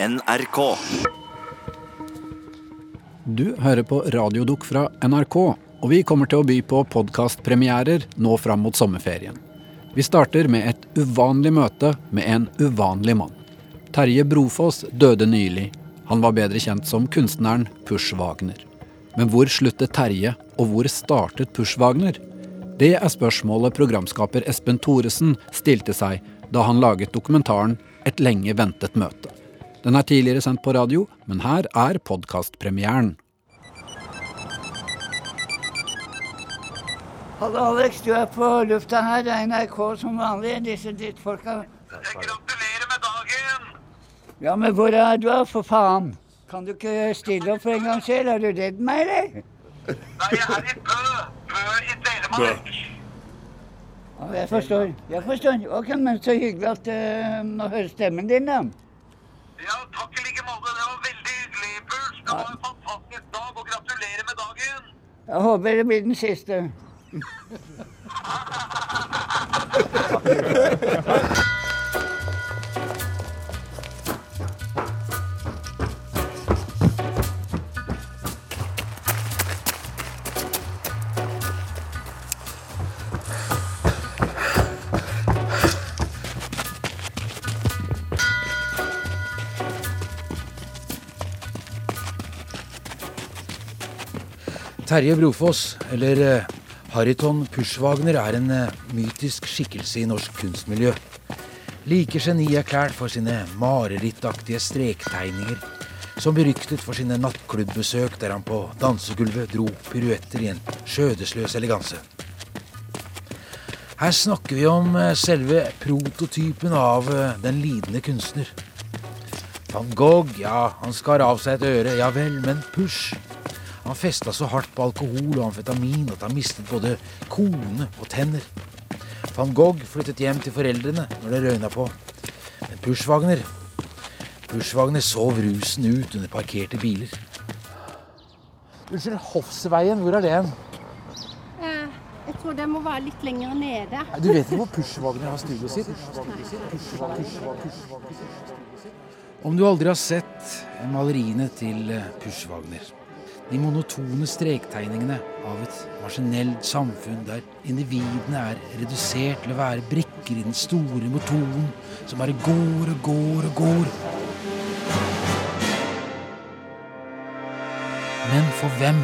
NRK. Du hører på Radiodukk fra NRK, og vi kommer til å by på podkastpremierer nå fram mot sommerferien. Vi starter med et uvanlig møte med en uvanlig mann. Terje Brofoss døde nylig. Han var bedre kjent som kunstneren Push Wagner. Men hvor sluttet Terje, og hvor startet Push Wagner? Det er spørsmålet programskaper Espen Thoresen stilte seg da han laget dokumentaren Et lenge ventet møte. Den er tidligere sendt på radio, men her er podkastpremieren. Hallo, Alex. Du er på lufta her. Det er NRK som vanlig. Disse drittfolka. Gratulerer med dagen! Ja, men hvor er du, for faen? Kan du ikke stille opp for en gangs skyld? Er du redd meg, eller? Nei, jeg er i Bø. Bø i Telemark. Ja, jeg forstår. Jeg forstår. Ok, men Så hyggelig at uh, å høre stemmen din, da. Ja, takk i like måte. Det var veldig hyggelig, Puls. Det var en fantastisk dag, og gratulerer med dagen. Jeg håper det blir den siste. Terje Brofoss, eller eh, Hariton Pushwagner, er en eh, mytisk skikkelse i norsk kunstmiljø. Like genierklært for sine marerittaktige strektegninger, som beryktet for sine nattklubbesøk der han på dansegulvet dro piruetter i en skjødesløs eleganse. Her snakker vi om eh, selve prototypen av den lidende kunstner. Van Gogh, ja, han skar av seg et øre, ja vel, men Push han festa så hardt på alkohol og amfetamin at han mistet både kone og tenner. Van Gogh flyttet hjem til foreldrene når det røyna på. Men Pushwagner Pushwagner sov rusen ut under parkerte biler. Unnskyld, Hofsveien, hvor er det hen? Eh, Jeg tror det må være litt lenger nede. Du vet ikke hvor Pushwagner har studioet sitt? Om du aldri har sett maleriene til eh, Pushwagner de monotone strektegningene av et maskinelt samfunn der individene er redusert til å være brikker i den store motoren som bare går og går og går. Men for hvem?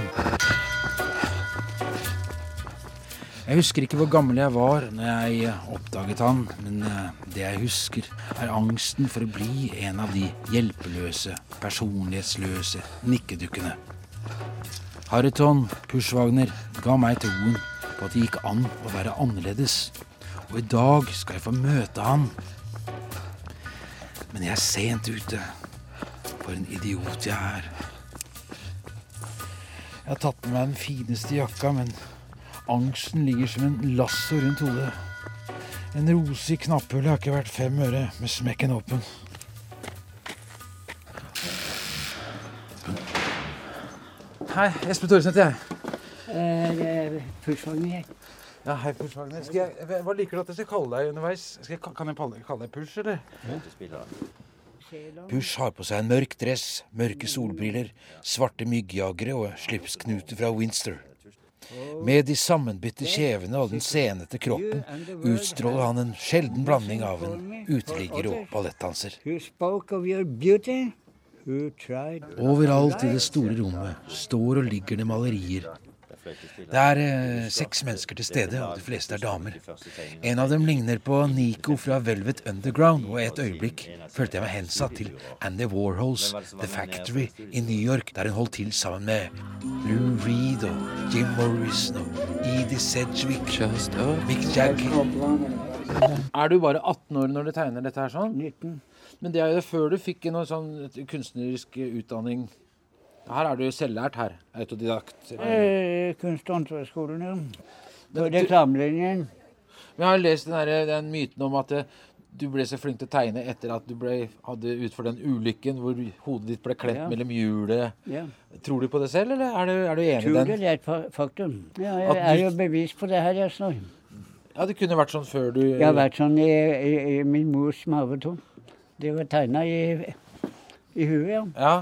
Jeg husker ikke hvor gammel jeg var når jeg oppdaget han, men eh, det jeg husker, er angsten for å bli en av de hjelpeløse, personlighetsløse nikkedukkene. Hariton Pushwagner ga meg troen på at det gikk an å være annerledes. Og i dag skal jeg få møte han. Men jeg er sent ute. For en idiot jeg er. Jeg har tatt med meg den fineste jakka, men angsten ligger som en lasso rundt hodet. En rose i knapphullet har ikke vært fem øre med smekken åpen. Hei, Espen Thoresen heter jeg. Eh, Pushwagner. Ja, hei, Push Wagner. Hva liker du at jeg skal kalle deg underveis? Skal jeg, kan jeg kalle deg Push, eller? Push har på seg en mørk dress, mørke solbriller, svarte myggjagere og slipsknuter fra Winster. Med de sammenbitte kjevene og den senete kroppen utstråler han en sjelden blanding av en uteligger og ballettdanser. Who spoke of your beauty? Overalt i det store rommet står og ligger det malerier. Det er eh, seks mennesker til stede, og de fleste er damer. En av dem ligner på Nico fra Velvet Underground, og et øyeblikk følte jeg meg hensatt til Andy Warhols The Factory i New York, der hun holdt til sammen med Lou Reed og Jim Morrison og Edie Sedgwick, Mick Jagger. Er du bare 18 år når du tegner dette her sånn? 19. Men det er jo før du fikk noen sånn kunstnerisk utdanning. Her er du jo selvlært her. Autodidakt. Eh, kunst- og håndverksskolen, ja. På reklamelinjen. Men jeg har lest den, der, den myten om at eh, du ble så flink til å tegne etter at du ble, hadde utført den ulykken hvor hodet ditt ble klemt Ja. mellom hjulet. Ja. Tror du på det selv, eller er du, er du enig i Tror den? det det er et faktum. Ja, jeg du... er jo bevis på det her, jeg står. Ja, det kunne vært sånn før du Jeg har vært sånn i, i, i min mors mavetom. Det var tegna i I huet, ja. Ja.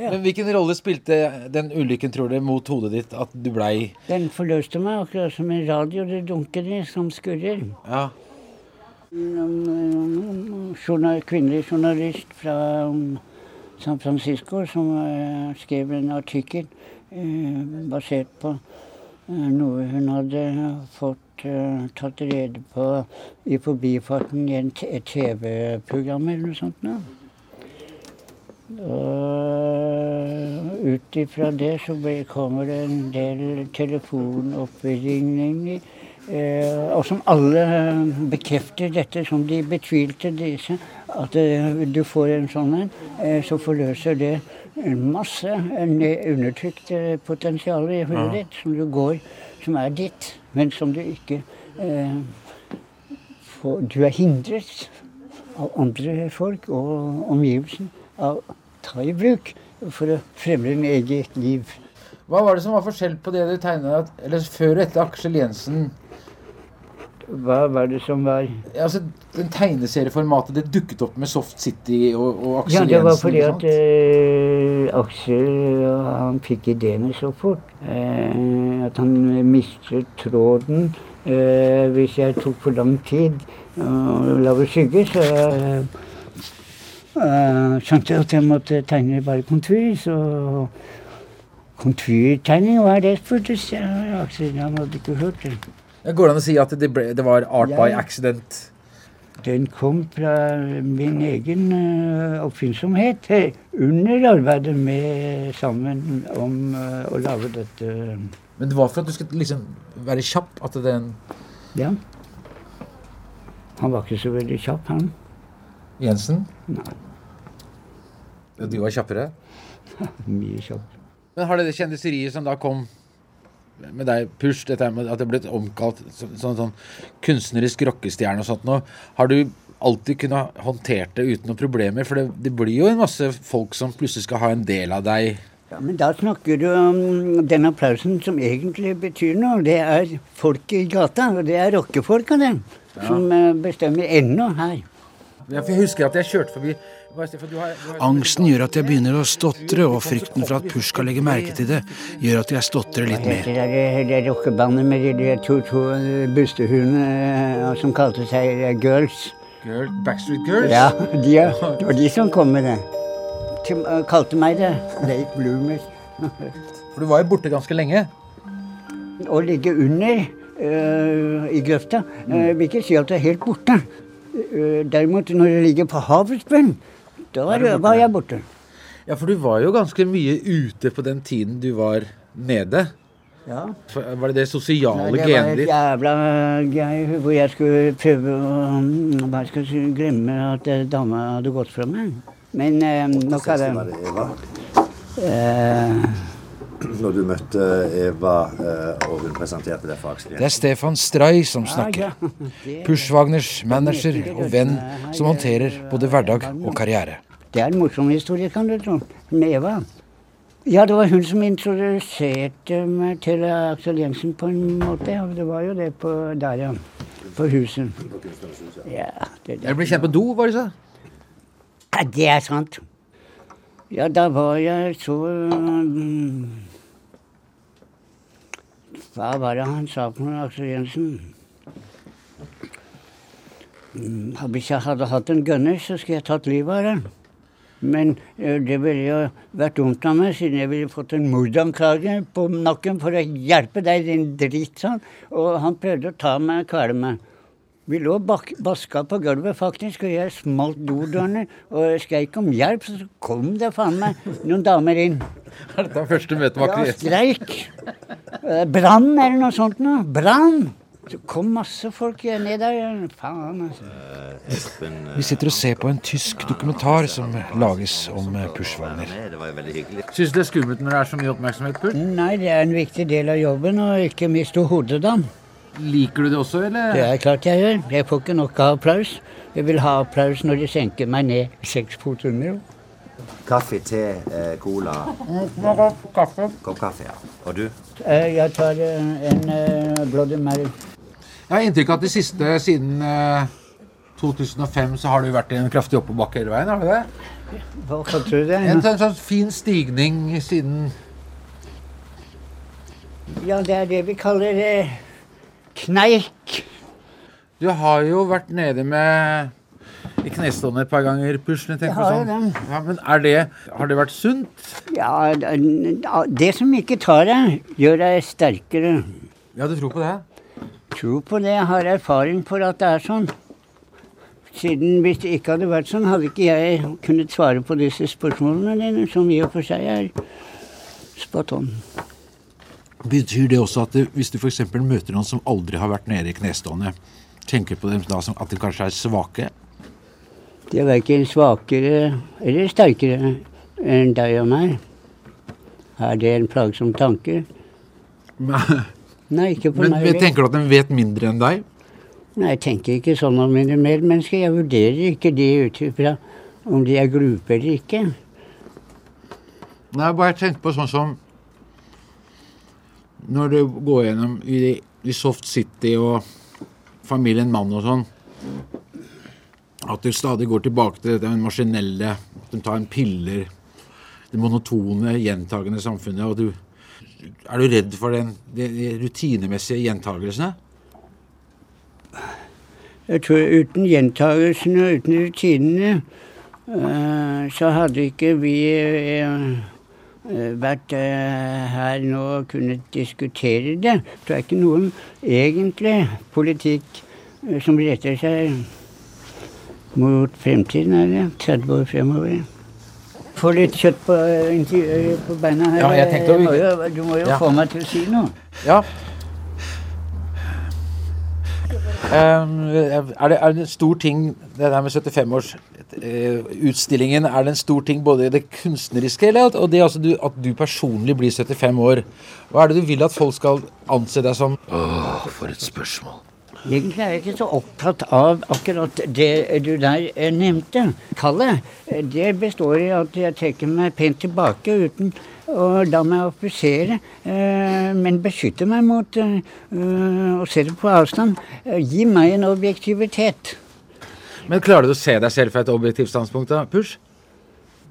Ja. Men hvilken rolle spilte den ulykken, tror du, mot hodet ditt at du blei Den forløste meg akkurat som en radio det dunker i, som skurrer. Ja. En journal, kvinnelig journalist fra um, San Francisco som eh, skrev en artikkel eh, basert på eh, noe hun hadde fått tatt rede på i forbifarten i et TV-program eller noe sånt. Nå. Og ut ifra det så kommer det en del telefonoppringninger. Eh, og som alle bekrefter dette, som de betvilte disse, at eh, du får en sånn en, eh, så forløser det en masse undertrykt eh, potensial i hodet ditt, som du går, som er ditt, men som du ikke eh, får Du er hindret av andre folk og omgivelsen av å ta i bruk for å fremme din eget liv. Hva var det som var forskjell på det du tegna Eller før og etter Aksel Jensen? Hva var det som var Altså, den tegneserieformatet det dukket opp med Soft City og, og Aksel Ja, det var fordi at eh, Aksel han fikk ideene så fort. Uh, at han mistet tråden. uh, hvis jeg tok for lang tid og la det skygge. så eh, eh, skjønte jeg at jeg måtte tegne bare kontur. Så konturtegning, hva er det, jeg. Aksel han hadde ikke hørt det. Går det an å si at det, ble, det var art by accident? Den kom fra min egen eh, oppfinnsomhet eh, under arbeidet med sammen om eh, å lage dette. Men det var for at du skulle liksom være kjapp? At den Ja. Han var ikke så veldig kjapp, han. Jensen? Nei. Du var kjappere? Mye kjapp. Men har det det kjendiseriet som da kom med deg, Push, dette med at det ble omkalt som sånn, sånn kunstnerisk rockestjerne og sånt nå, har du alltid kunnet håndtert det uten noen problemer? For det, det blir jo en masse folk som plutselig skal ha en del av deg. Ja, Men da snakker du om den applausen som egentlig betyr noe. Det er folk i gata, og det er rockefolka, det. Som eh, bestemmer ennå her. Ja, for jeg husker at jeg kjørte forbi Angsten gjør at jeg begynner å stotre, og frykten for at Push skal legge merke til det, gjør at jeg stotrer litt mer. det, det, det rockebandet med de, to, to bustehundene eh, som kalte seg eh, Girls? Girl, Backstreet Girls? Ja, de, det var de som kom med det. De eh, kalte meg det. Late Bloomers. For du var jo borte ganske lenge. Å ligge under uh, i grøfta uh, vil ikke si at du er helt borte. Uh, derimot når du ligger på havets bunn, da var, var jeg borte. Ja, for du var jo ganske mye ute på den tiden du var nede. Ja. Var det det sosiale det var et jævla gøy hvor jeg skulle prøve å Hva skal jeg si, glemme at eh, dama hadde gått fra meg. Men eh, nok av det. Eh, Når du møtte Eva, eh, og hun presenterte deg for Aksel Det er Stefan Stray som snakker. Pushwagners manager og venn som håndterer både hverdag og karriere. Det er en morsom historie, kan du tro. Med Eva. Ja, det var hun som introduserte meg til Aksel Jensen på en måte. Det var jo det på der, ja. På huset. Ja, det, Jeg ble kjent på do, var det så? Ja, det er sant. Ja, da var jeg så mm, Hva var det han sa for noe, Aksel Jensen? Mm, Hvis jeg hadde hatt en gunner, så skulle jeg tatt livet av den. Men eh, det ville jo vært dumt av meg, siden jeg ville fått en mordanklage på nakken for å hjelpe deg, din dritt, sånn. Og han prøvde å ta meg og kvele meg. Vi lå bak, baska på gulvet, faktisk, og jeg smalt dodørene og skreik om hjelp. Så kom det faen meg noen damer inn. Er dette første møte med Ja, Aksel Jensen? streik. Eh, Brann eller noe sånt noe. Brann! Så kom masse folk ned der. Faen, altså. Vi sitter og ser på en tysk dokumentar som lages om Push-Wagner. Syns du det er skummelt når det er så mye oppmerksomhet? Push? Nei, det er en viktig del av jobben og ikke miste hodet, da. Liker du det også, eller? Det er klart jeg gjør. Jeg får ikke nok av applaus. Jeg vil ha applaus når de senker meg ned seks fot under. Kaffe, te, eh, cola, Kaffe. kopp kaffe, ja. Og du? Eh, Jeg tar eh, en eh, Bloody Mary. Jeg har inntrykk av at det siste siden eh, 2005 så har du vært i en kraftig oppoverbakke hele veien, har du det? Hva kan du det? En sånn, sånn fin stigning siden Ja, det er det vi kaller eh, kneik. Du har jo vært nede med i knestående et par ganger. Jeg har jo den. Ja, men er det, har det vært sunt? Ja, det- det som ikke tar deg, gjør deg sterkere. Ja, du tror på det? Tror på det. Jeg har erfaring for at det er sånn. Siden Hvis det ikke hadde vært sånn, hadde ikke jeg kunnet svare på disse spørsmålene dine, som i og for seg er spot on. Betyr det også at det, hvis du f.eks. møter noen som aldri har vært nede i knestående, tenker på dem da som at de kanskje er svake? De er verken svakere eller sterkere enn deg og meg. Er det en plagsom tanke? Men, Nei, ikke på men meg. tenker du at de vet mindre enn deg? Nei, jeg tenker ikke sånn om mine medmennesker. Jeg vurderer ikke de ut ifra om de er glupe eller ikke. Nei, bare tenk på sånn som når du går gjennom i, i Soft City og familien mann og sånn, at du stadig går tilbake til det maskinelle, at de tar en piller, det monotone, gjentagende samfunnet, og du Er du redd for den, de, de rutinemessige gjentagelsene? Jeg tror uten gjentagelsene og uten rutinene, eh, så hadde ikke vi eh, vært eh, her nå og kunnet diskutere det. Det er ikke noen egentlig politikk eh, som retter seg mot fremtiden, er det? 30 år fremover. Få litt kjøtt på, eh, på beina her. Ja, jeg tenkte må jo, du må jo Ja. få meg til å si noe. Ja. Um, er, det, er det en stor ting, det der med 75-årsutstillingen, er det en stor ting både i det kunstneriske eller og det altså du, at du personlig blir 75 år? Hva er det du vil at folk skal anse deg som? Åh, for et spørsmål. Egentlig er jeg ikke så opptatt av akkurat det du der eh, nevnte. Kallet. Eh, Det består i at jeg trekker meg pent tilbake uten å la meg offisere, eh, men beskytte meg mot eh, eh, å se det på avstand. Eh, Gi meg en objektivitet. Men klarer du å se deg selv fra et objektivt standpunkt? da? Push?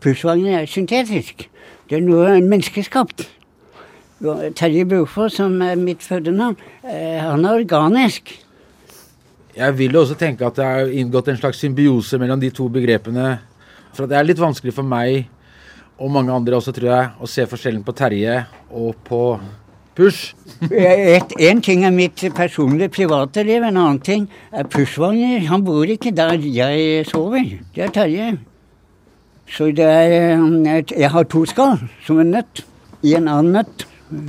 Pushvognen er syntetisk. Det er noe menneskeskapt. Terje Brofoss, som er mitt fødenavn, eh, han er organisk. Jeg vil jo også tenke at det er inngått en slags symbiose mellom de to begrepene. For det er litt vanskelig for meg, og mange andre også, tror jeg, å se forskjellen på Terje og på Push. Én ting er mitt personlige private liv, en annen ting er Pushwagner. Han bor ikke der jeg sover. Det er Terje. Så det er eh, et- Jeg har to skall, som en nøtt. I en annen nøtt,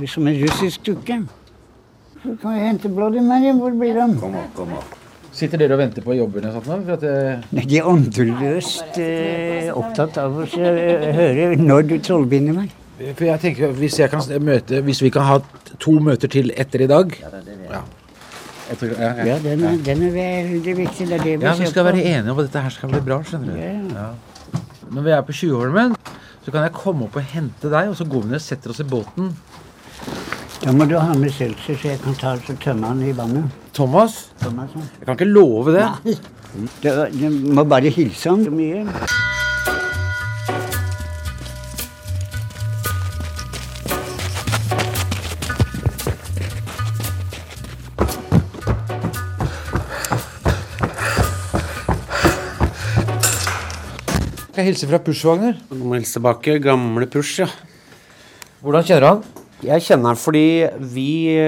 som en russisk dukke. Så kan jeg hente Bloody Mary. Hvor blir de? kom opp. Sitter dere og venter på jobbene? Sånn, nå? for at det, Nei, De er åndeløst eh, opptatt av å eh, høre når du trollbinder meg. For jeg tenker, hvis, jeg kan møte, hvis vi kan ha to møter til etter i dag Ja. det er det. ja, ja. Ja, den er, den er veldig viktig. Det er det vi ja, vi skal på. være enige om at dette her skal bli bra. skjønner du. Ja, ja. Når vi er på Tjuvholmen, så kan jeg komme opp og hente deg, og så går vi ned og setter oss i båten. Da må du ha med seltzer, så jeg kan ta og tømme den i vannet. Thomas, Thomasen. jeg kan ikke love det. Du, du må bare hilse ham så mye. Jeg hilse fra Pushwagner? Du må hilse tilbake. Gamle Push, ja. Hvordan kjenner du han? Jeg kjenner han fordi vi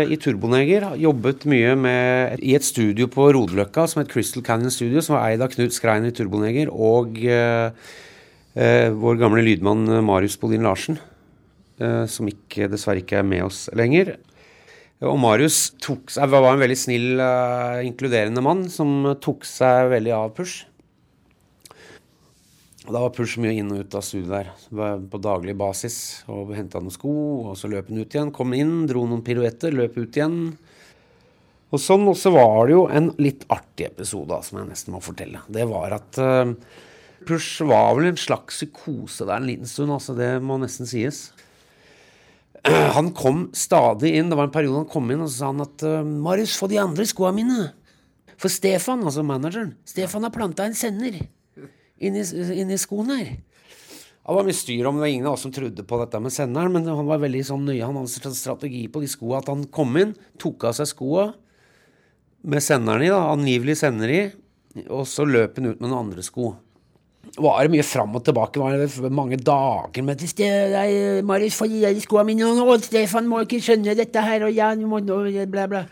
i Turboneger har jobbet mye med, i et studio på Rodeløkka som het Crystal Canyon Studio, som var eid av Knut Skrein i Turboneger, og eh, eh, vår gamle lydmann eh, Marius Bolin Larsen, eh, som ikke, dessverre ikke er med oss lenger. Og Marius tok var en veldig snill, eh, inkluderende mann som tok seg veldig av Push. Og Da var Push mye inn og ut av studiet der på daglig basis. og Henta noen sko, og så løp han ut igjen. Kom inn, dro noen piruetter, løp ut igjen. Og sånn, også var det jo en litt artig episode som jeg nesten må fortelle. Det var at uh, Push var vel en slags psykose der en liten stund, altså det må nesten sies. Han kom stadig inn, det var en periode han kom inn og så sa han at eh, 'Marius, få de andre skoa mine'. For Stefan, altså manageren, Stefan har planta en sender inni, inni skoen her. Det var mye styr om det var ingen av oss som trodde på dette med senderen, men han var veldig sånn nøye. Han hadde en strategi på de skoa at han kom inn, tok av seg skoa med senderen i, da, angivelig sender i, og så løp han ut med noen andre sko. Var det mye fram og tilbake, var det mange dager med det, det, 'Marius, få deg skoene mine, og Stefan må ikke skjønne dette her', og ja, må, bla, bla.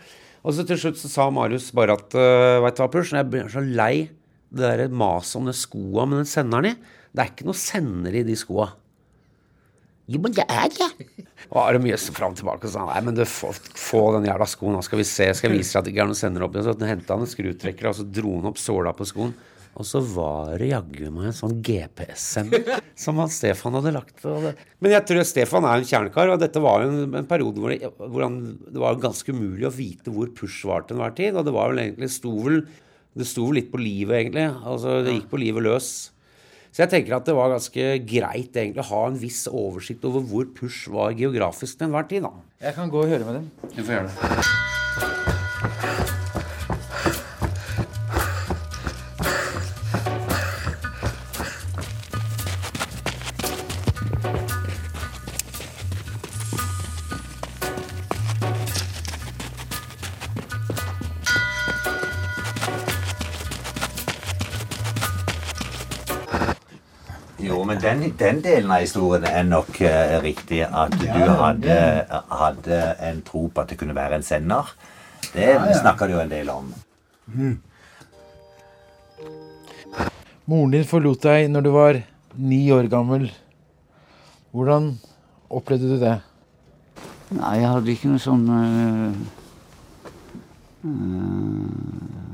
Og så til slutt så sa Marius bare at uh, Veit du hva, Purs, jeg blir så lei det derre maset om de skoa med den senderen i. Det er ikke noe sender i de skoa. Jo, men det er det. Og Are Mjøs fram og tilbake og sa nei, men du får få den jævla skoen, da skal vi se. Skal jeg vise deg at det ikke er noen sender oppi. Så henta han en skrutrekker og så dro han opp såla på skoen. Og så var det jaggu meg en sånn GPS-sender som han Stefan hadde lagt. Men jeg tror Stefan er en kjernekar, og dette var en, en periode hvor, det, hvor han, det var ganske umulig å vite hvor Push var til enhver tid. Og det var vel egentlig sto vel, det sto vel litt på livet, egentlig. Altså Det gikk på livet løs. Så jeg tenker at det var ganske greit egentlig å ha en viss oversikt over hvor Push var geografisk til enhver tid. da. Jeg kan gå og høre med dem. Du får gjøre det. Den, den delen av historien er nok uh, riktig. At du hadde, hadde en tro på at det kunne være en sender. Det snakka du jo en del om. Moren din forlot deg når du var ni år gammel. Hvordan opplevde du det? Nei, jeg hadde ikke noe sånn øh, øh,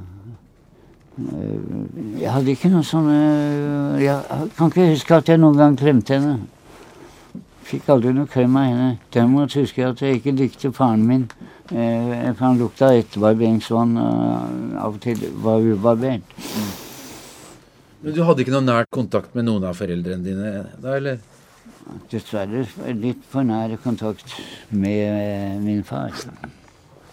Jeg hadde ikke noe sånn øh, Jeg kan ikke huske at jeg noen gang klemte henne. Fikk aldri noe klem av henne. Derimot husker jeg at jeg ikke likte faren min. Eh, for han lukta etterbarberingsvann og av og til var ubarbert. Men Du hadde ikke noe nært kontakt med noen av foreldrene dine da, eller? Dessverre litt for nær kontakt med eh, min far.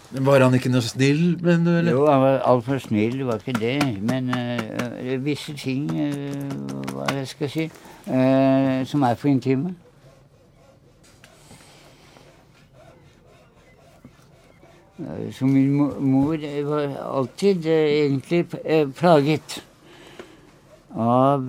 Var han ikke noe snill, men? Jo, han var altfor snill, det var ikke det. Men uh, visse ting, uh, hva jeg skal si, uh, som er for intime. Så min mor var alltid egentlig plaget av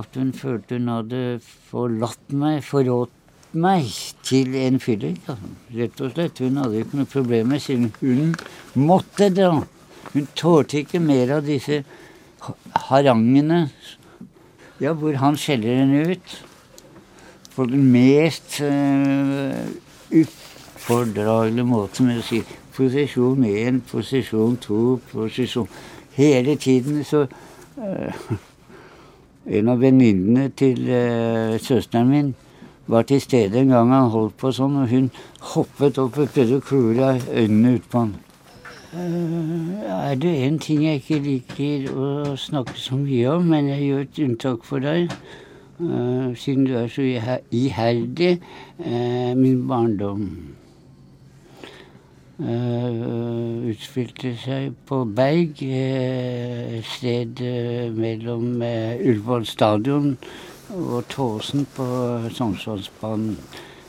at hun følte hun hadde forlatt meg, forrådt meg til en fyllik. altså. Rett og slett. Hun hadde ikke noe problem med siden hun måtte dra. Hun tålte ikke mer av disse harangene ja, hvor han skjeller henne ut på den mest uh, ufordragelige måten med å si posisjon én, posisjon to, posisjon Hele tiden så uh, En av venninnene til uh, søsteren min var til stede en gang han holdt på sånn, og hun hoppet opp og prøvde å klore øynene ut på han. Uh, er det en ting jeg ikke liker å snakke så mye om, men jeg gjør et unntak for deg, uh, siden du er så iherdig, uh, min barndom utspilte seg på Berg, et sted mellom Ullevål stadion og Tåsen på Sognsvannsbanen.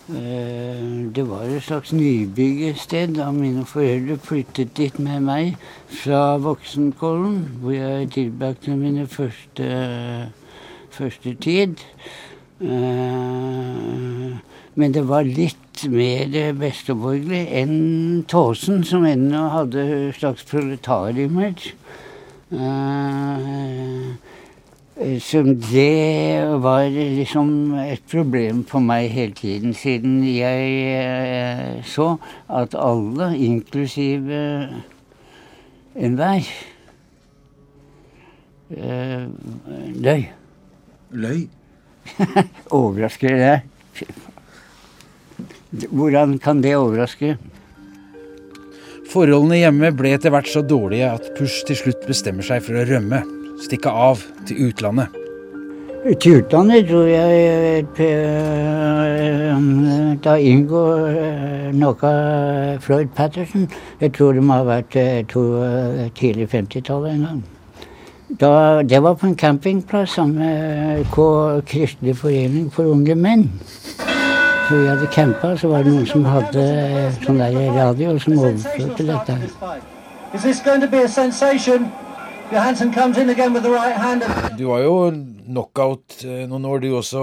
Eh, Det var et slags nybyggested da mine foreldre flyttet dit med meg fra Voksenkollen, hvor jeg tilbrakte mine første, første tid. Eh, Men det var litt mer besteborgerlig enn Tåsen, som ennå hadde et slags proletarimage. Eh, Som det var liksom et problem for meg hele tiden, siden jeg eh, så at alle, inklusive enhver, eh, løy. Løy? Overrasker det deg? Hvordan kan det overraske? Forholdene hjemme ble etter hvert så dårlige at Push til slutt bestemmer seg for å rømme. Stikke av til utlandet. Til utlandet tror jeg eh, Da inngår eh, noe Floyd Patterson. Jeg tror det må ha vært eh, to, eh, tidlig 50-tallet en gang. Da, det var på en campingplass sammen med K Kristelig forening for unge menn. Så vi hadde campa, så var det noen som hadde sånn der radio som overførte dette. Is this going to be a sensation? Johansson comes in again with the right hand. Du var jo knockout eh, noen år, du også.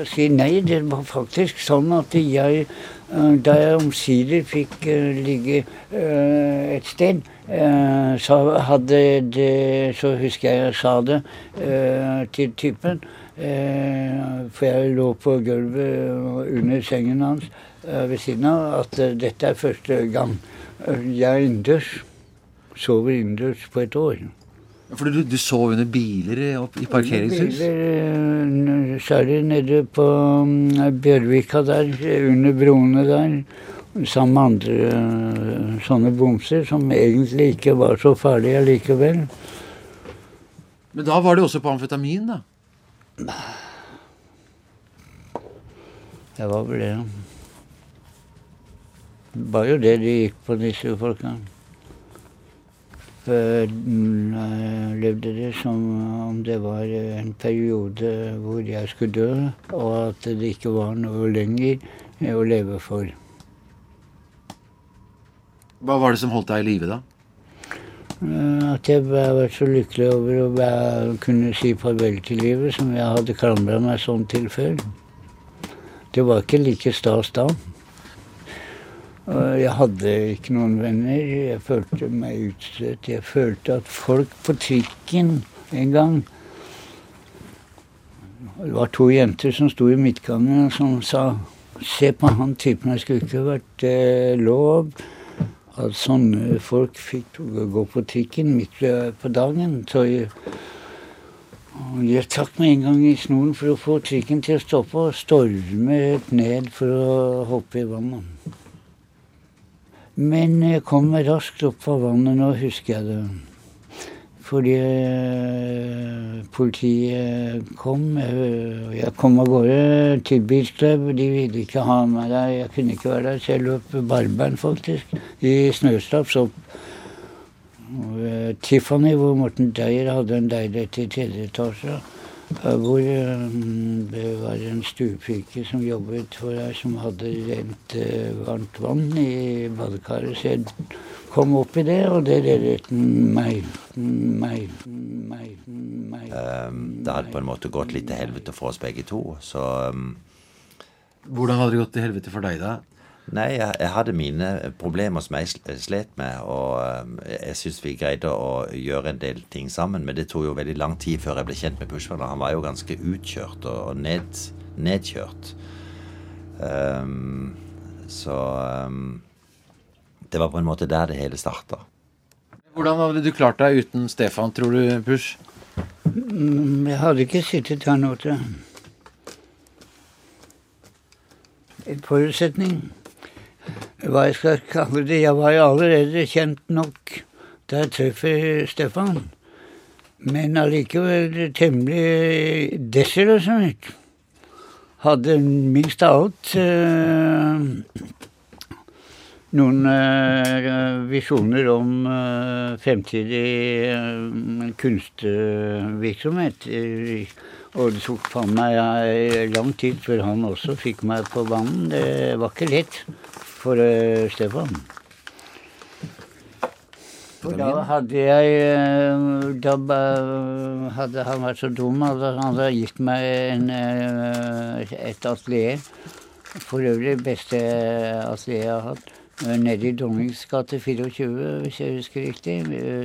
å si nei. Det var faktisk sånn at jeg, eh, da jeg omsider fikk eh, ligge et sted, så hadde det Så husker jeg jeg sa det til typen. For jeg lå på gulvet under sengen hans ved siden av at dette er første gang jeg er innendørs. Sover innendørs på et år. For du, du sov under biler i, i parkeringshus? Biler, særlig nede på mm, Bjørvika der, under broene der. Sammen med andre sånne bomser som egentlig ikke var så farlige likevel. Men da var det også på amfetamin, da? Det var vel det. Det var jo det de gikk på, disse folka. Levde det som om det var en periode hvor jeg skulle dø, og at det ikke var noe lenger å leve for. Hva var det som holdt deg i live, da? At jeg har vært så lykkelig over å kunne si farvel til livet som jeg hadde klamra meg sånn til før. Det var ikke like stas da. Jeg hadde ikke noen venner. Jeg følte meg utstøtt. Jeg følte at folk på trikken en gang Det var to jenter som sto i midtgangen som sa Se på han typen, det skulle ikke vært eh, lov at sånne folk fikk gå på trikken midt på dagen. Så jeg, jeg trakk meg en gang i snoren for å få trikken til å stoppe, og stormet ned for å hoppe i vannet. Men jeg kom raskt opp av vannet, nå husker jeg det. Fordi eh, politiet kom. Jeg kom av gårde til bilklubb. De ville ikke ha meg der. Jeg kunne ikke være der, så jeg løp barberen, faktisk, i snøstaps opp. Eh, Tiffany, hvor Morten Deyer hadde en leilighet i tredje etasje. Hvor eh, det var en stuepike som jobbet for her, som hadde rent eh, varmt vann i badekaret. Så jeg kom opp i det, og det reddet meg, meg, meg, meg. Det hadde på en måte gått litt til helvete for oss begge to, så um, Hvordan hadde det gått til helvete for deg, da? Nei, jeg, jeg, hadde mine problemer som jeg slet med, og um, jeg syns vi greide å gjøre en del ting sammen. Men det tok jo veldig lang tid før jeg ble kjent med Pushman. Han var jo ganske utkjørt og ned, nedkjørt. Um, så um, det var på en måte der det hele starta. Hvordan hadde du klart deg uten Stefan, tror du, Push? Mm, jeg hadde ikke sittet her nå til En forutsetning hva jeg skal kalle det. Jeg var jo allerede kjent nok da jeg treffer Stefan. Men allikevel temmelig desillusjonert. Hadde minst av alt eh, noen eh, visjoner om eh, fremtidig kunstvirksomhet. Og det tok faen meg lang tid før han også fikk meg på banen. Det var ikke lett for uh, Stefan. For da hadde jeg eh, Da hadde han vært så dum at han hadde gitt meg en, eh, et atelier. For øvrig beste atelier jeg har hatt. Nede i Dronnings gate 24, hvis jeg husker riktig.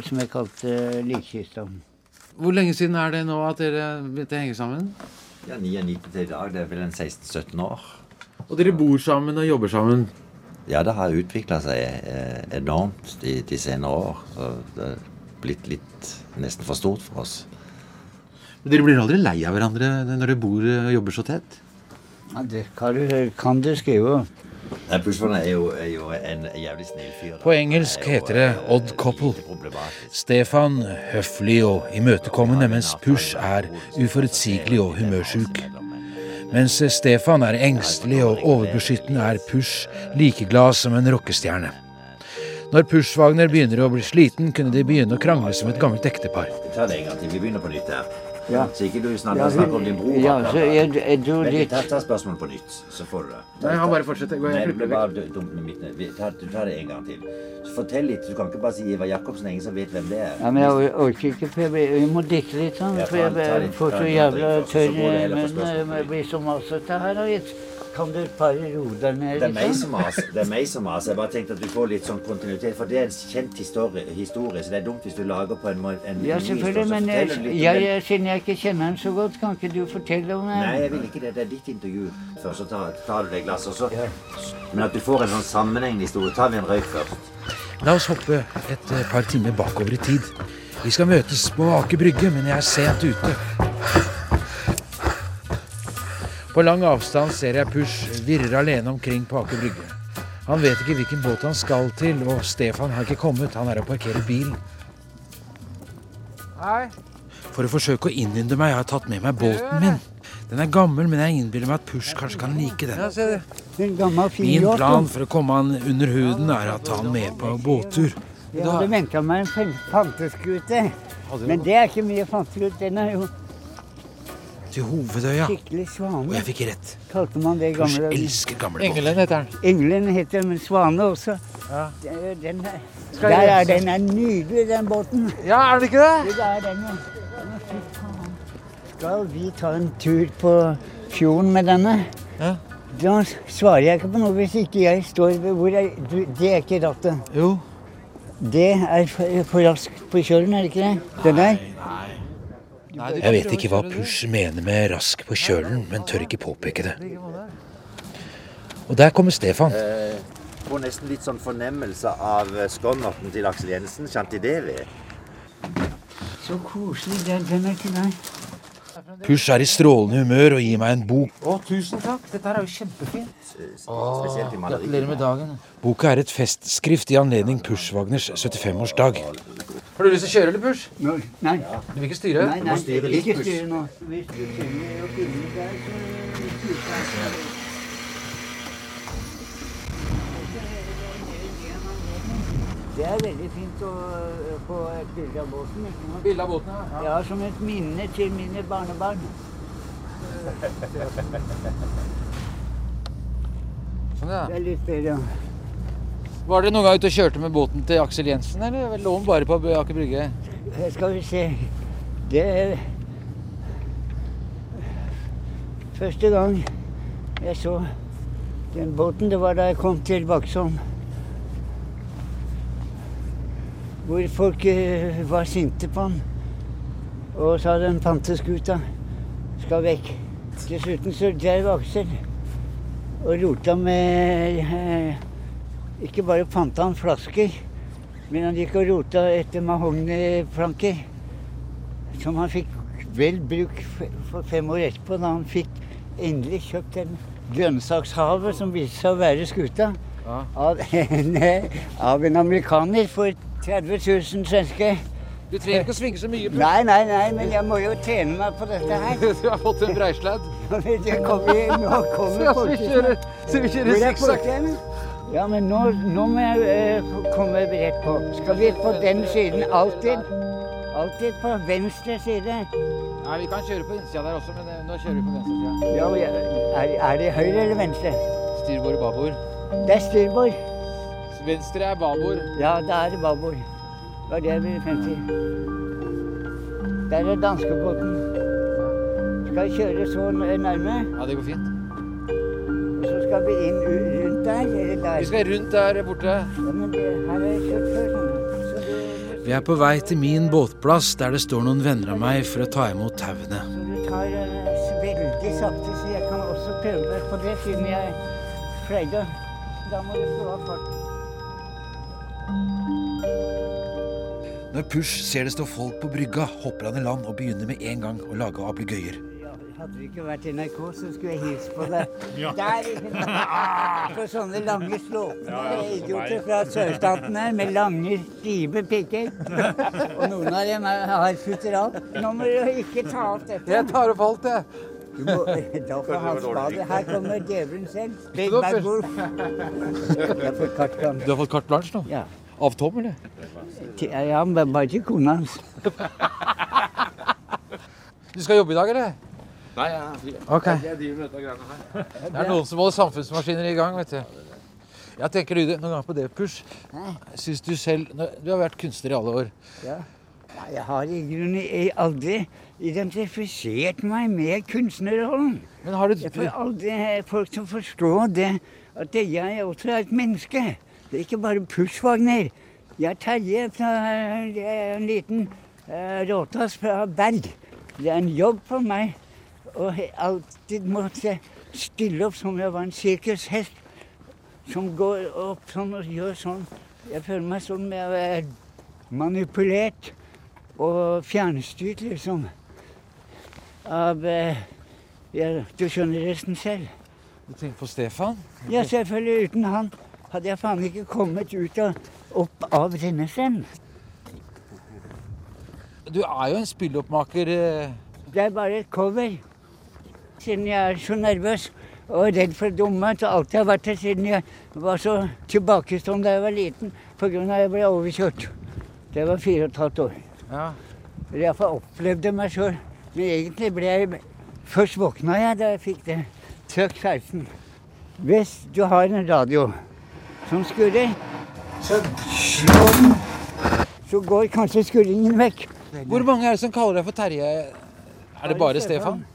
Som jeg kalte Likkista. Hvor lenge siden er det nå at dere begynte å henge sammen? Ja, 99 til i dag. Det er vel en 16-17 år. Og dere bor sammen og jobber sammen? Ja, det har utvikla seg eh, enormt de, de, senere år. Så det er blitt litt nesten for stort for oss. Men Dere blir aldri lei av hverandre når dere bor og jobber så tett? Ja, Det kan du, kan du skrive. Bushman er jo, er jo en jævlig snill fyr. På engelsk heter det odd couple. Stefan høflig og imøtekommende, mens Push er uforutsigelig og humørsjuk. Mens Stefan er engstelig og overbeskyttende, er Push like glad som en rockestjerne. Når Push-Wagner begynner å bli sliten, kunne de begynne å krangle som et gammelt ektepar. Ta det en gang til. Vi begynner på nytt her. Ja. Så ikke du snakker, Ja, snakker om din bror. ja, så jeg- jeg dro Men dit. litt, ta, spørsmålet på nytt, så får du det. Nei, han bare fortsetter. Gå, vekk. bare dumt med mitt ta- tar det en gang til. Så fortell litt. Du kan ikke bare si Ivar Jacobsen. Ingen som vet hvem det er. Ja, men jeg or- orker ikke, for jeg, jeg må drikke litt sånn. Ja, For jeg får så jævla tørr munn. Jeg blir så masete her. Og kan du bare roe deg ned Det er meg som maser. Det er meg som maser. Jeg bare tenkte at du får litt sånn kontinuitet. For det er en kjent historie, historie så det er dumt hvis du lager på en, en Ja, ny historie, selvfølgelig, men jeg, jeg, siden jeg ikke kjenner den så godt, kan ikke du fortelle om den? Nei, jeg vil ikke det. Det er ditt intervju. Først så tar, tar du deg glasset, og så Men at du får en sånn sammenhengende historie. Tar vi en røyk først? La oss hoppe et eh, par timer bakover i tid. Vi skal møtes på Aker Brygge, men jeg er sent ute. På lang avstand ser jeg Push virre alene omkring på Aker Brygge. Han vet ikke hvilken båt han skal til, og Stefan har ikke kommet. Han er og parkerer bilen. For å forsøke å innynde meg har jeg tatt med meg båten min. Den er gammel, men jeg innbiller meg at Push kanskje kan like den. Min plan for å komme han under huden er å ta han med på båttur. Jeg hadde venta meg en fanteskute. Men det er ikke mye fanteskute. Den er jo Til Hovedøya. skikkelig Og jeg fikk rett. Kalte man det gamle dager. elsker gamle. Engelen heter den. Engelen heter men Svane også. Ja. Den er, der er den er nydelig, den båten. Ja, er det ikke det? Det er den, ja. Skal vi ta en tur på fjorden med denne? Ja. Da svarer jeg ikke på noe hvis ikke jeg står ved hvor jeg du, Det er ikke rattet. Jo. Det er for, for raskt på kjølen, er det ikke det? Den der? Jeg vet ikke hva Push mener med rask på kjølen, men tør ikke påpeke det. Og der kommer Stefan. Jeg får nesten litt sånn fornemmelse av eh, skonnerten til Aksel Jensen, Chantidevi. Så koselig. Den, den er ikke meg. Push er i strålende humør og gir meg en bok. Å, tusen takk. Dette her er jo kjempefint. Gratulerer i maleriet. med dagen. Boka er et festskrift i anledning Push-Wagners 75-årsdag. Har du lyst til å kjøre, eller, Push? Nå, nei, Du vil ikke styre? nei, nei, styre litt, ikke push. styre nå. Hvis du trenger å filme der, så Det er veldig fint å få et bilde av båten. Bilde av båten, ja. Ja, som et minne til mine barnebarn. Sånn, ja. Det er litt bedre. Var dere noen gang ute og kjørte med båten til Aksel Jensen, eller lå den bare på Aker Brygge? Her skal vi se. Det er Første gang jeg så den båten, det var da jeg kom til Vaksholm. Hvor folk eh, var sinte på han og sa den panteskuta skal vekk. Dessuten så drev Aksel og rota med eh, Ikke bare panta han flasker, men han gikk og rota etter mahogniplanker. Som han fikk vel bruk for fem år etterpå, da han fikk endelig kjøpt den grønnsakshavet som viste seg å være skuta. Ja. Av, en, av en amerikaner for 30 000 svenske. Du trenger ikke å svinge så mye. Bro. Nei, nei, nei, men jeg må jo tjene meg på dette her. Du har fått en breisladd. nå kommer, nå kommer så vi kjører, så vi kjører er sikksakk. Ja, men nå, nå må jeg uh, komme rett på. Skal vi på den siden alltid? Alltid på venstre side. Nei, vi kan kjøre på innsida der også, men eh, nå kjører vi på venstre side. Ja, er, er det høyre eller venstre? Styrbord og babord. Det er styrbord. Venstre er babord. Ja, da er det babord. Det var det jeg ville frem til. Der er danskebåten. Skal vi kjøre så nærme, Ja, det går fint. og så skal vi inn der, eller der. Vi skal rundt der borte. Ja, men det, her har jeg kjørt før, skjønner du. Så du, Vi er på vei til min båtplass, der det står noen venner av meg for å ta imot tauene. du tar eh, veldig sakte, så jeg kan også prøve på det, siden jeg pleide. Da må du slå av farten. Når Push ser det står folk på brygga, hopper han i land og begynner med en gang å lage ablegøyer. Hadde vi ikke vært i NRK, så skulle jeg hilst på deg. Der! På sånne lange slåpne idioter fra sørstaten her, med lange, stive pikker. Og noen av dem har futteral. Nå må du ikke ta opp dette. Jeg tar opp alt, jeg. Du må, da får han spade. Her kommer djevelen selv. Big bad wolf. Jeg får kartgang. Du har fått carte blanche nå? Ja. Av Tom, eller? Ja, men bare ikke kona hans. Du skal jobbe i dag, eller? Nei, jeg er fri. Okay. Jeg driver med dette greiene her. Det er noen som holder samfunnsmaskiner i gang, vet du. Jeg tenker Lyde, noen gang på det kurs. Syns du selv Du har vært kunstner i alle år. Ja. Jeg har i grunnen aldri identifisert meg med kunstnerrollen. Men har du Jeg får aldri folk til å forstå det at jeg også er et menneske. Det er ikke bare Pushwagner. Jeg er Terje fra en liten uh, råtass fra Berg. Det er en jobb for meg å jeg alltid måtte stille opp som jeg var en sirkushest som går opp sånn og gjør sånn. Jeg føler meg som jeg er manipulert og fjernstyrt, liksom. Av eh, ja, Du skjønner resten selv. Du tenker på Stefan? Ja, selvfølgelig. Uten han hadde jeg faen ikke kommet ut og opp av Rennesend. Du er jo en spilloppmaker. eh. Det er bare et cover. Siden jeg er så nervøs og redd for det dumme, så alltid har vært det siden jeg var så tilbakestående da jeg var liten pga. at jeg ble overkjørt. Det var fire og et halvt år. Ja. Iallfall opplevde meg sjøl. Men egentlig ble jeg Først våkna jeg da jeg fikk det. Trøkk 16. Hvis du har en radio som skurrer, så. Så går kanskje skurringen vekk. Hvor mange er det som kaller deg for Terje? Er det bare Stefan?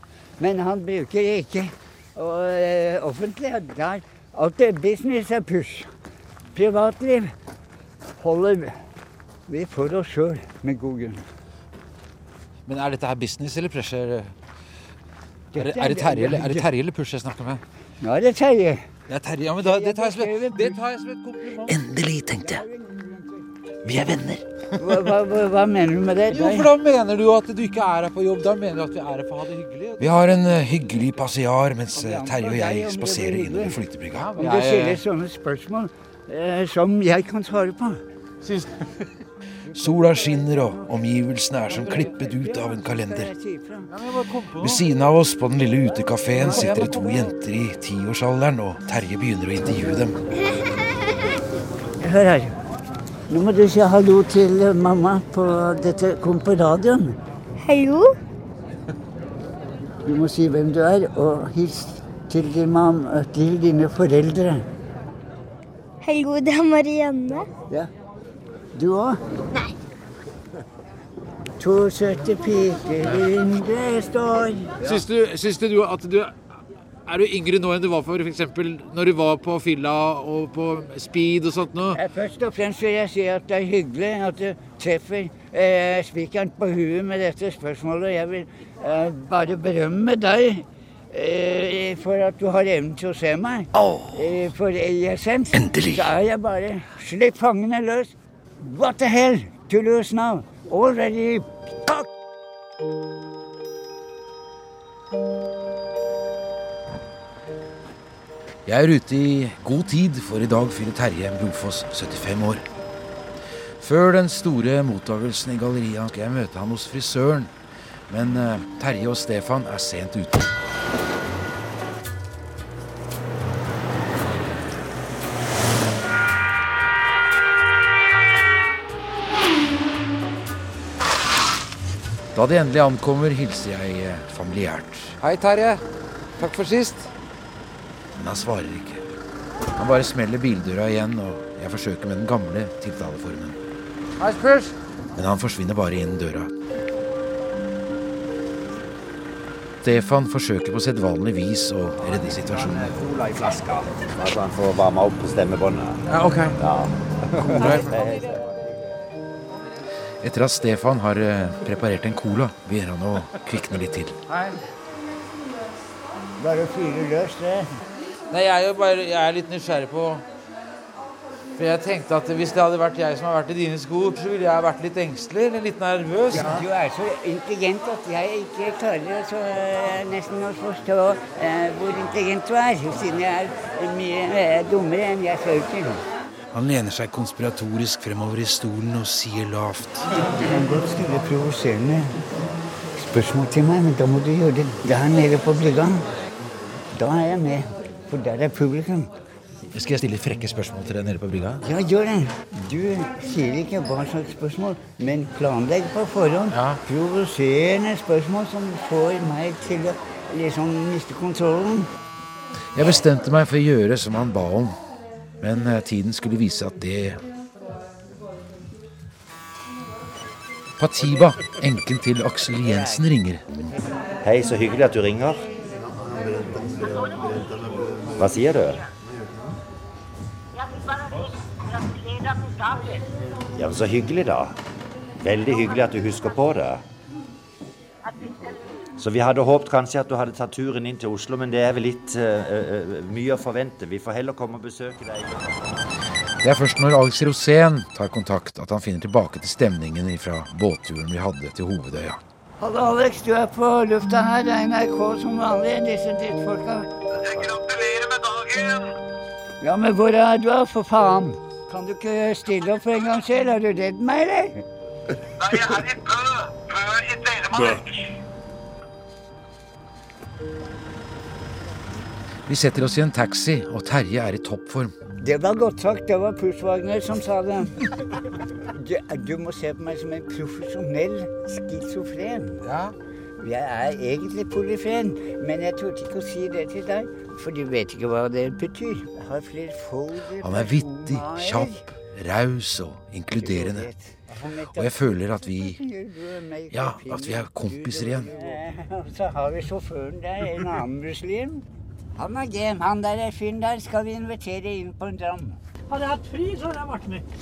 Men han bruker ikke. Og eh, offentlig er der. Alt er business er push. Privatliv holder vi for oss sjøl, med god grunn. Men er dette her business eller pressure? Er det, er det Terje eller, er det Terje eller Push jeg snakker med? Nå er det Terje. Det er Terje, ja, men da, det, tar jeg som det tar jeg som et kompliment. Endelig, tenkte jeg. Vi er venner. Hva, hva, hva, mener du med det? Jo, for da mener du at du ikke er her på jobb. Da mener du at vi er her for å ha det hyggelig. Vi har en uh, hyggelig passiar mens uh, Terje og jeg spaserer innover flytebrygga. Ja, det stilles sånne spørsmål uh, som jeg kan svare på. Sola skinner og omgivelsene er som klippet ut av en kalender. Ved siden av oss på den lille utekafeen sitter det to jenter i tiårsalderen, og Terje begynner å intervjue dem. Hør her. Nå må du si hallo til mamma på dette kom på radioen. Hallo? Du må si hvem du er, og hils til din mam, til dine foreldre. Hallo, det er Marianne. Ja. Du òg? Nei. To søte piker i vinduet står Syns du, syns du at du Er du yngre nå enn du var for f.eks. når du var på fylla og på speed og sånt nå? Eh, Først og fremst vil jeg si at det er hyggelig at du treffer eh, spikeren på huet med dette spørsmålet. Jeg vil eh, bare berømme deg eh, for at du har evnen til å se meg. Eh, for i essens Endelig. så er jeg bare Slipp fangene løs. What the hell to lose now? Already fuck! Jeg er ute i god tid, for i dag fyller Terje Brofoss 75 år. Før den store mottagelsen i galleria skal jeg møte han hos frisøren. Men eh, Terje og Stefan er sent ute. Da de endelig ankommer, hilser jeg eh, familiært. Hei, Terje. Takk for sist. Men han svarer ikke. Han bare smeller bildøra igjen, og jeg forsøker med den gamle tiltaleformen. Men han forsvinner bare inn døra. Stefan forsøker på sedvanlig vis å redde situasjonen. Cola i flaska. Så han får varma opp stemmebåndet. Ja, ok. Etter at Stefan har eh, preparert en cola, begynner han å kvikne litt til. Bare fyre løs, det. Nei, jeg er jo bare Jeg er litt nysgjerrig på For jeg tenkte at hvis det hadde vært jeg som hadde vært i dine sko, så ville jeg vært litt engstelig eller litt nervøs. Du er så intelligent at jeg ikke klarer så, eh, nesten å forstå eh, hvor intelligent du er, siden jeg er mye eh, dummere enn jeg ser ut til. Han lener seg konspiratorisk fremover i stolen og sier lavt. Du kan godt stille provoserende spørsmål til meg, men da må du gjøre det der nede på brygga. Da er jeg med, for der er publikum. Skal jeg stille frekke spørsmål til deg nede på brygga? Ja, gjør det. Du sier ikke hva slags spørsmål, men planlegg på forhånd. Ja. Provoserende spørsmål som får meg til å liksom miste kontrollen. Jeg bestemte meg for å gjøre som han ba om, men eh, tiden skulle vise at det Patiba, enken til Aksel Jensen, ringer. Hei, så hyggelig at du ringer. Hva sier du? Ja, men Så hyggelig, da. Veldig hyggelig at du husker på det. Så vi hadde håpet kanskje at du hadde tatt turen inn til Oslo, men det er vel litt uh, uh, mye å forvente. Vi får heller komme og besøke deg. Det er først når Alex Rosén tar kontakt at han finner tilbake til stemningen fra båtturen vi hadde til Hovedøya. Hallo, Alex. Du er på lufta her. Det er NRK som vanlig. Disse drittfolka. Ja, men hvor er du, for faen? Kan du ikke stille opp for en gangs skyld? Er du redd meg, eller? Nei, jeg er i Bø. Bø i Telemark. Vi setter oss i en taxi, og Terje er i toppform. Det var godt sagt. Det var Pushwagner som sa det. Du, du må se på meg som en profesjonell schizofren. Ja. Jeg er egentlig polyfen, men jeg torde ikke å si det til deg, for du vet ikke hva det betyr. Han er vittig, kjapp, raus og inkluderende. Og jeg føler at vi Ja, at vi er kompiser igjen. Og så har vi sjåføren der, en annen muslim. Han er game. Han der fyren der skal vi invitere inn på en dram. Hadde jeg hatt fri, så hadde jeg vært med.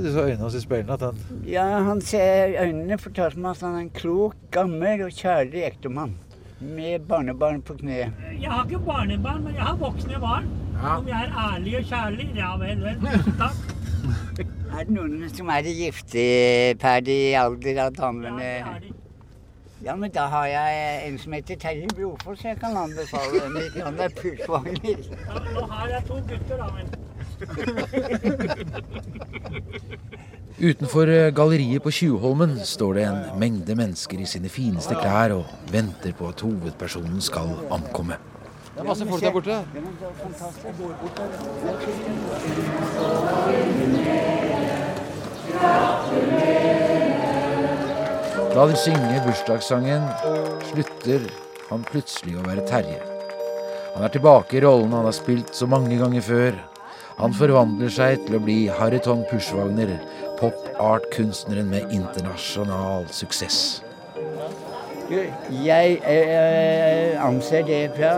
Du så øynene hans i speilene at han Ja, han ser øynene fortalte meg at han er en klok, gammel og kjærlig ektemann. Med barnebarn på kne. Jeg har ikke barnebarn, men jeg har voksne barn. Om jeg er ærlig og kjærlig? Ja vel, vel. Takk. Er det noen som er i gifteferdig alder av damene? Ja, det er de. Ja, men da har jeg en som heter Terje Brofoss jeg kan anbefale. Mitt navn er Pushwagner. Ja, nå har jeg to gutter, da, men Utenfor eh, galleriet på Tjuvholmen står det en mengde mennesker i sine fineste klær og venter på at hovedpersonen skal ankomme. Det er masse folk der borte. Da de synger bursdagssangen, slutter han plutselig å være Terje. Han er tilbake i rollen han har spilt så mange ganger før. Han forvandler seg til å bli Harriton Pushwagner, pop-art-kunstneren med internasjonal suksess. Jeg eh, anser det fra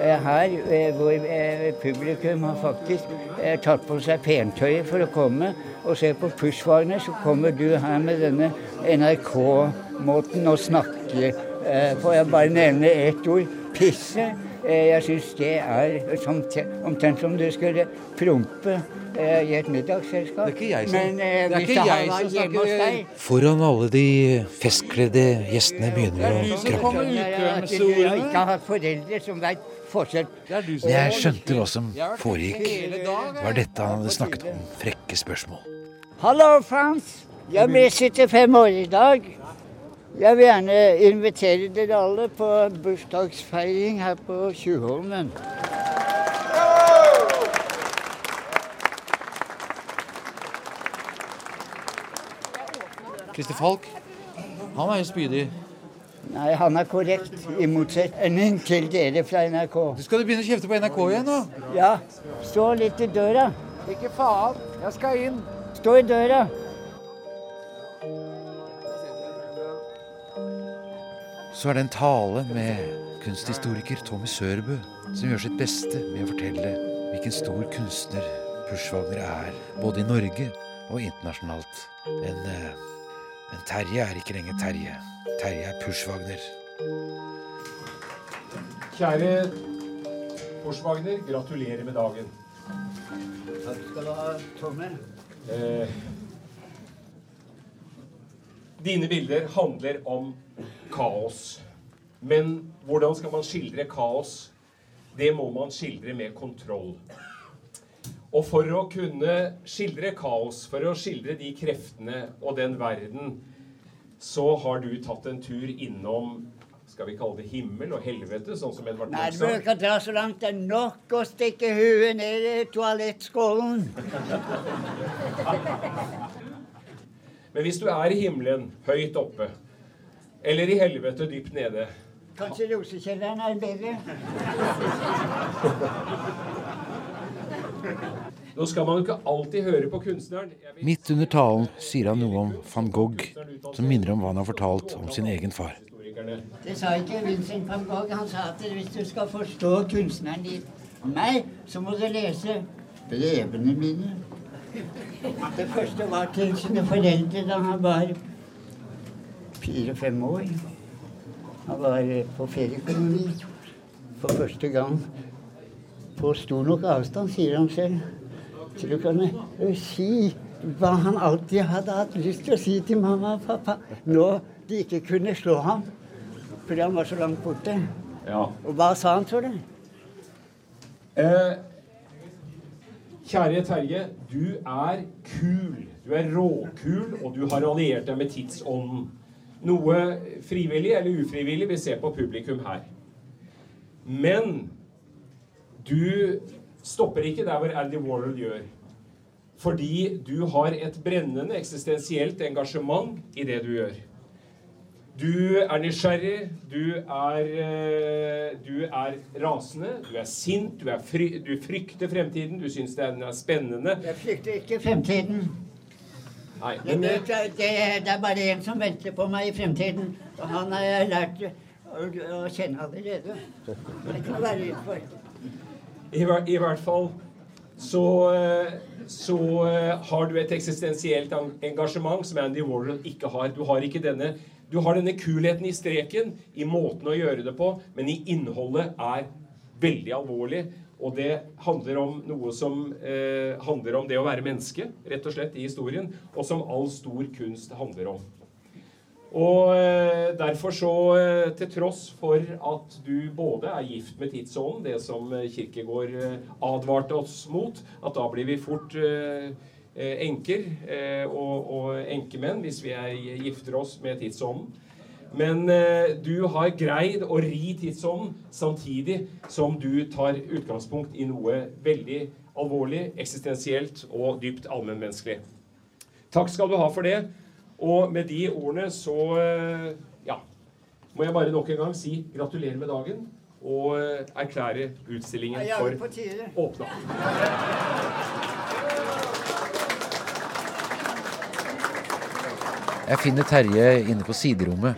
eh, her, eh, hvor eh, publikum har faktisk eh, tatt på seg pentøyet for å komme og se på Pushwagner, så kommer du her med denne NRK-måten å snakke eh, Får jeg bare nevne ett ord? Pisse. Eh, jeg syns det er som, omtrent som du skulle prompe eh, i et middagsselskap. Det er ikke jeg som- Men eh, ikke jeg som snakker- deg Foran alle de festkledde gjestene begynner å krangle. Jeg har ikke har foreldre som vet forskjell. Jeg skjønte hva som foregikk. Det var dette han hadde snakket om. Frekke spørsmål. Hallo, Frans. Jeg blir 75 år i dag. Jeg vil gjerne invitere dere alle på bursdagsfeiring her på Tjuvholmen. Christer Falk, han er jo spydig. Nei, han er korrekt, i motsetning til dere fra NRK. Skal du begynne å kjefte på NRK igjen nå? Ja, stå litt i døra. Ikke faen, jeg skal inn. Stå i døra. Så er det en tale med kunsthistoriker Tommy Sørbø, som gjør sitt beste med å fortelle hvilken stor kunstner Pushwagner er, både i Norge og internasjonalt. Men, eh, men Terje er ikke lenger Terje. Terje er Pushwagner. Kjære Pushwagner, gratulerer med dagen. Takk skal du ha, Tommy. Eh, dine bilder handler om kaos. Men hvordan skal man skildre kaos? Det må man skildre med kontroll. Og for å kunne skildre kaos, for å skildre de kreftene og den verden, så har du tatt en tur innom skal vi kalle det himmel og helvete, sånn som Edvard Nei, du kan dra så langt. Det er nok å stikke huet ned i toalettskålen. Men hvis du er i himmelen, høyt oppe, eller i helvete, dypt nede Kanskje rosekjelleren er bedre? Nå skal man jo ikke alltid høre på kunstneren. Midt under talen sier han noe om van Gogh som minner om hva han har fortalt om sin egen far. Det sa ikke Vincent van Gogh. Han sa at hvis du skal forstå kunstneren i meg, så må du lese brevene mine. Det første var til sine foreldre da han var fire-fem år. Han var på feriekoloni for første gang på stor nok avstand, sier han selv, til å kunne eh, si hva han alltid hadde hatt lyst til å si til mamma og pappa. Nå de ikke kunne slå ham fordi han var så langt borte. Ja. Og hva sa han, tror du? Eh, kjære Terje, du er kul. Du er råkul, og du har alliert deg med tidsånden. Noe frivillig eller ufrivillig vil se på publikum her. Men du stopper ikke der hvor Andy Warhol gjør. Fordi du har et brennende eksistensielt engasjement i det du gjør. Du er nysgjerrig, du er, eh, du er rasende, du er sint, du, er fry, du frykter fremtiden, du syns den er spennende. Jeg frykter ikke fremtiden. Nei, men vet, det, det er bare en som venter på meg i fremtiden. Og han har jeg lært å, å kjenne allerede. Jeg å være redd for. i, i hvert fall så, eh, så eh, har du et eksistensielt engasjement som Andy Warhol ikke har. Du har ikke denne du har denne kulheten i streken, i måten å gjøre det på, men i innholdet er veldig alvorlig. Og det handler om noe som eh, handler om det å være menneske, rett og slett, i historien. Og som all stor kunst handler om. Og eh, derfor så, eh, til tross for at du både er gift med tidsånden, det som eh, Kirkegård eh, advarte oss mot, at da blir vi fort eh, enker eh, og, og enkemenn hvis vi er, gifter oss med tidsånden. Men eh, du har greid å ri tidsånden samtidig som du tar utgangspunkt i noe veldig alvorlig, eksistensielt og dypt allmennmenneskelig. Takk skal du ha for det. Og med de ordene så eh, ja, må jeg bare nok en gang si gratulerer med dagen og eh, erklære utstillingen for åpna. Jeg finner Terje inne på siderommet.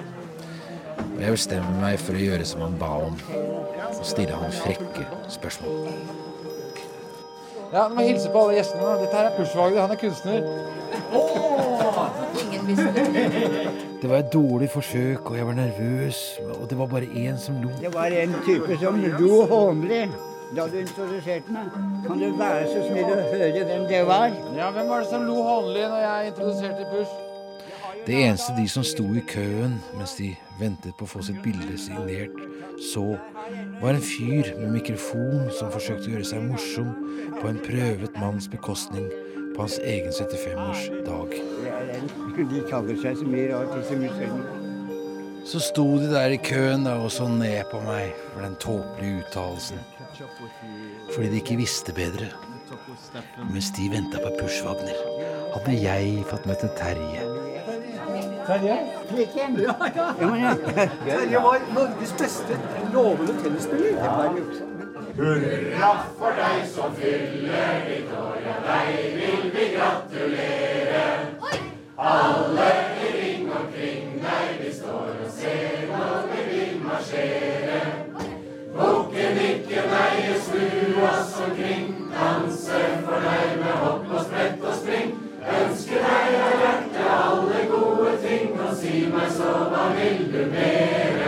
Og jeg bestemmer meg for å gjøre som han ba om. Og stille han frekke spørsmål. Ja, Du må hilse på alle gjestene. da. Dette her er Pushwagner. Han er kunstner. Ingen det. Det var et dårlig forsøk, og jeg var nervøs. Og det var bare én som lo. Det var en type som lo hånlig da du introduserte meg. Kan du være så snill å høre hvem det var? Ja, Hvem var det som lo hånlig når jeg introduserte Push? Det eneste de som sto i køen mens de ventet på å få sitt bilde signert, så, var en fyr med mikrofon som forsøkte å gjøre seg morsom på en prøvet manns bekostning på hans egen 75-årsdag. De kaller seg så mye rart, disse muslimene. Så sto de der i køen da, og så ned på meg for den tåpelige uttalelsen. Fordi de ikke visste bedre. Mens de venta på Pushwagner, hadde jeg fått møte Terje. Terje? Kveken. Ja, ja. Ja, ja. Terje var Norges beste lovende tennisspiller. Det juksa. Hurra for deg som fyller ditt år, ja deg vil vi gratulere. Alle si meg så, hva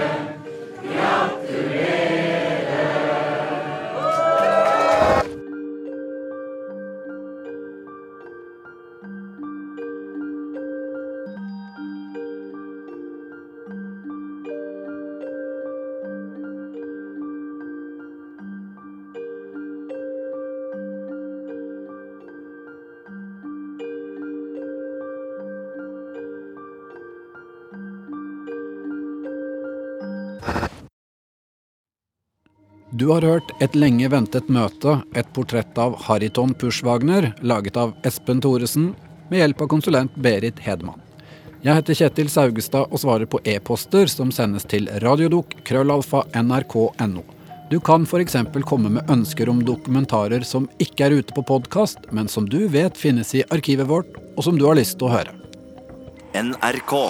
Du har hørt Et lenge ventet møte, et portrett av Hariton Pushwagner, laget av Espen Thoresen, med hjelp av konsulent Berit Hedman. Jeg heter Kjetil Saugestad og svarer på e-poster som sendes til radiodok krøllalfa nrk.no. Du kan f.eks. komme med ønsker om dokumentarer som ikke er ute på podkast, men som du vet finnes i arkivet vårt, og som du har lyst til å høre. NRK.